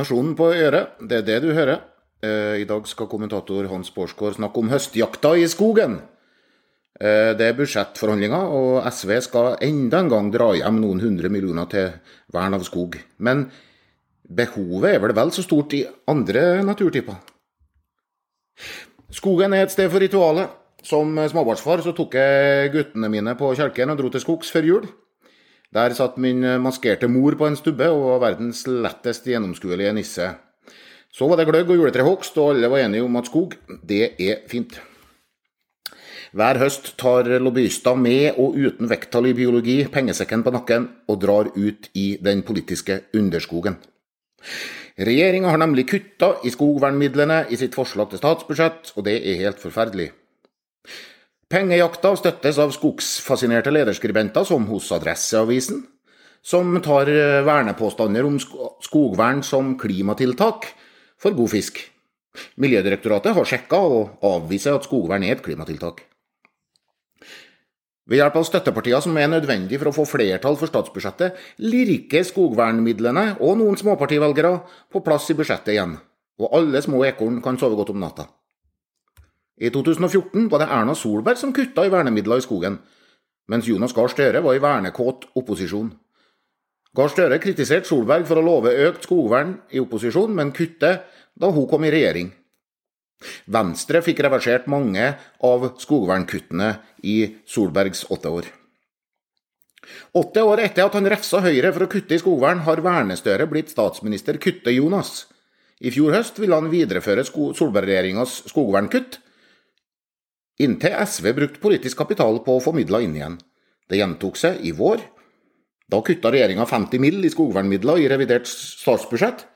Nasjonen på øret, det er det du hører. Eh, I dag skal kommentator Hans Bårdsgaard snakke om høstjakta i skogen. Eh, det er budsjettforhandlinger, og SV skal enda en gang dra hjem noen hundre millioner til vern av skog. Men behovet er vel vel så stort i andre naturtyper? Skogen er et sted for ritualet. Som småbarnsfar så tok jeg guttene mine på kjelken og dro til skogs før jul. Der satt min maskerte mor på en stubbe og var verdens lettest gjennomskuelige nisse. Så var det gløgg og juletrehogst, og alle var enige om at skog, det er fint. Hver høst tar lobbyister med og uten vekttall i biologi pengesekken på nakken og drar ut i den politiske underskogen. Regjeringa har nemlig kutta i skogvernmidlene i sitt forslag til statsbudsjett, og det er helt forferdelig. Pengejakta støttes av skogsfascinerte lederskribenter som hos Adresseavisen, som tar eh, vernepåstander om skogvern som klimatiltak for god fisk. Miljødirektoratet har sjekka og avviser at skogvern er et klimatiltak. Ved hjelp av støttepartier som er nødvendig for å få flertall for statsbudsjettet, lirker skogvernmidlene og noen småpartivelgere på plass i budsjettet igjen, og alle små ekorn kan sove godt om natta. I 2014 var det Erna Solberg som kutta i vernemidler i skogen, mens Jonas Gahr Støre var i vernekåt opposisjon. Gahr Støre kritiserte Solberg for å love økt skogvern i opposisjon, men kutte da hun kom i regjering. Venstre fikk reversert mange av skogvernkuttene i Solbergs åtte år. Åtte år etter at han refsa Høyre for å kutte i skogvern, har Vernestøre blitt statsminister Kutte-Jonas. I fjor høst ville han videreføre Solberg-regjeringas skogvernkutt, inntil SV brukte politisk kapital på å få midler inn igjen. Det gjentok seg i vår. Da kutta regjeringa 50 mill. i skogvernmidler i revidert statsbudsjett,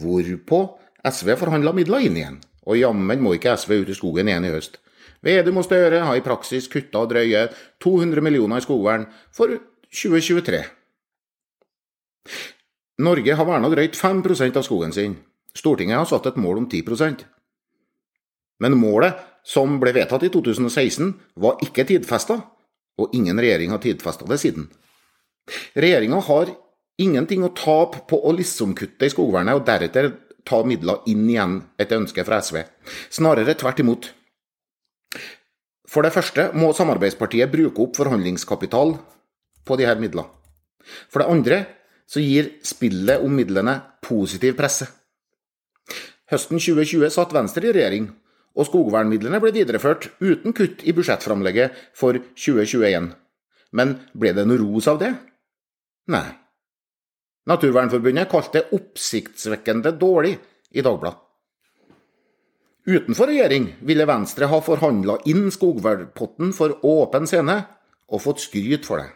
hvorpå SV forhandla midler inn igjen. Og jammen må ikke SV ut i skogen igjen i høst. Vedum og Støre har i praksis kutta drøye 200 millioner i skogvern for 2023. Norge har verna drøyt 5% av skogen sin. Stortinget har satt et mål om 10% Men målet som ble vedtatt i 2016, var ikke tidfesta, og ingen regjering har tidfesta det siden. Regjeringa har ingenting å tape på å liksom-kutte i skogvernet og deretter ta midler inn igjen etter ønske fra SV. Snarere tvert imot. For det første må Samarbeidspartiet bruke opp forhandlingskapital på disse midlene. For det andre så gir spillet om midlene positiv presse. Høsten 2020 satt Venstre i regjering, og skogvernmidlene ble videreført uten kutt i budsjettframlegget for 2021. Men ble det noe ros av det? Nei. Naturvernforbundet kalte det oppsiktsvekkende dårlig i Dagbladet. Utenfor regjering ville Venstre ha forhandla inn skogvernpotten for åpen scene, og fått skryt for det.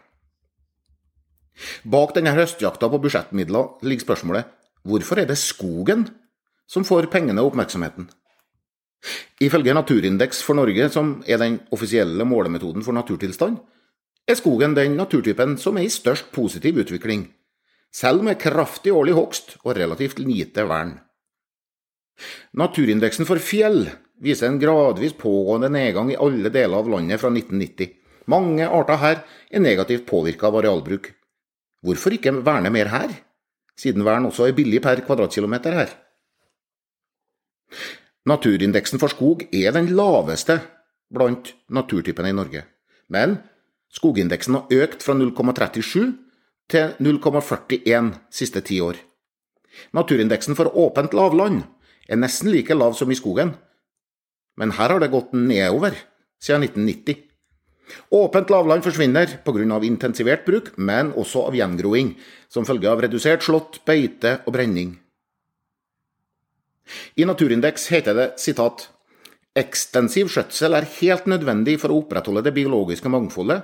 Bak denne høstjakta på budsjettmidler ligger spørsmålet hvorfor er det skogen som får pengene og oppmerksomheten? Ifølge Naturindeks for Norge, som er den offisielle målemetoden for naturtilstand, er skogen den naturtypen som er i størst positiv utvikling, selv med kraftig årlig hogst og relativt lite vern. Naturindeksen for fjell viser en gradvis pågående nedgang i alle deler av landet fra 1990. Mange arter her er negativt påvirka av arealbruk. Hvorfor ikke verne mer her, siden vern også er billig per kvadratkilometer her? Naturindeksen for skog er den laveste blant naturtypene i Norge, men skogindeksen har økt fra 0,37 til 0,41 siste ti år. Naturindeksen for åpent lavland er nesten like lav som i skogen, men her har det gått nedover siden 1990. Åpent lavland forsvinner pga. intensivert bruk, men også av gjengroing, som følge av redusert slått, beite og brenning. I Naturindeks heter det sitat Ekstensiv skjøtsel er helt nødvendig for å opprettholde det biologiske mangfoldet,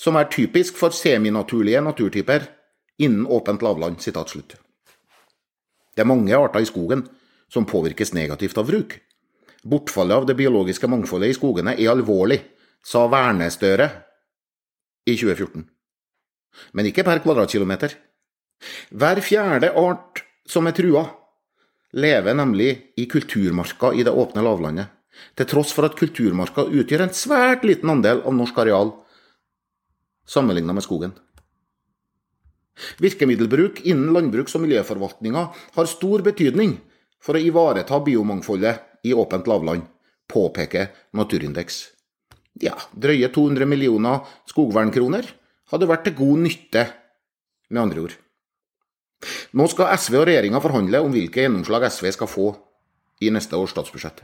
som er typisk for seminaturlige naturtyper innen åpent lavland. Det er mange arter i skogen som påvirkes negativt av bruk. Bortfallet av det biologiske mangfoldet i skogene er alvorlig, sa Vernestøre i 2014. Men ikke per kvadratkilometer. Hver fjerde art som er trua, lever nemlig i kulturmarka i det åpne lavlandet, til tross for at kulturmarka utgjør en svært liten andel av norsk areal sammenlignet med skogen. Virkemiddelbruk innen landbruks- og miljøforvaltninga har stor betydning for å ivareta biomangfoldet i åpent lavland, påpeker Naturindeks. Ja, drøye 200 millioner skogvernkroner hadde vært til god nytte, med andre ord. Nå skal SV og regjeringa forhandle om hvilke gjennomslag SV skal få i neste års statsbudsjett.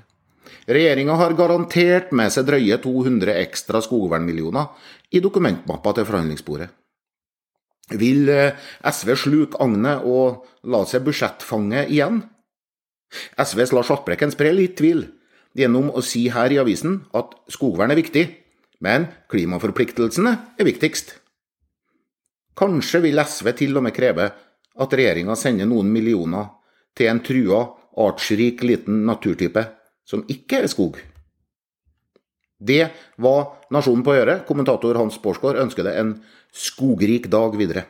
Regjeringa har garantert med seg drøye 200 ekstra skogvernmillioner i dokumentmappa til forhandlingsbordet. Vil eh, SV sluke agnet og la seg budsjettfange igjen? SVs Lars Haltbrekken sprer litt tvil gjennom å si her i avisen at skogvern er viktig, men klimaforpliktelsene er viktigst. Kanskje vil SV til og med kreve at regjeringa sender noen millioner til en trua, artsrik liten naturtype som ikke er skog. Det var Nasjonen på å gjøre. Kommentator Hans Borsgaard ønsker det en skogrik dag videre.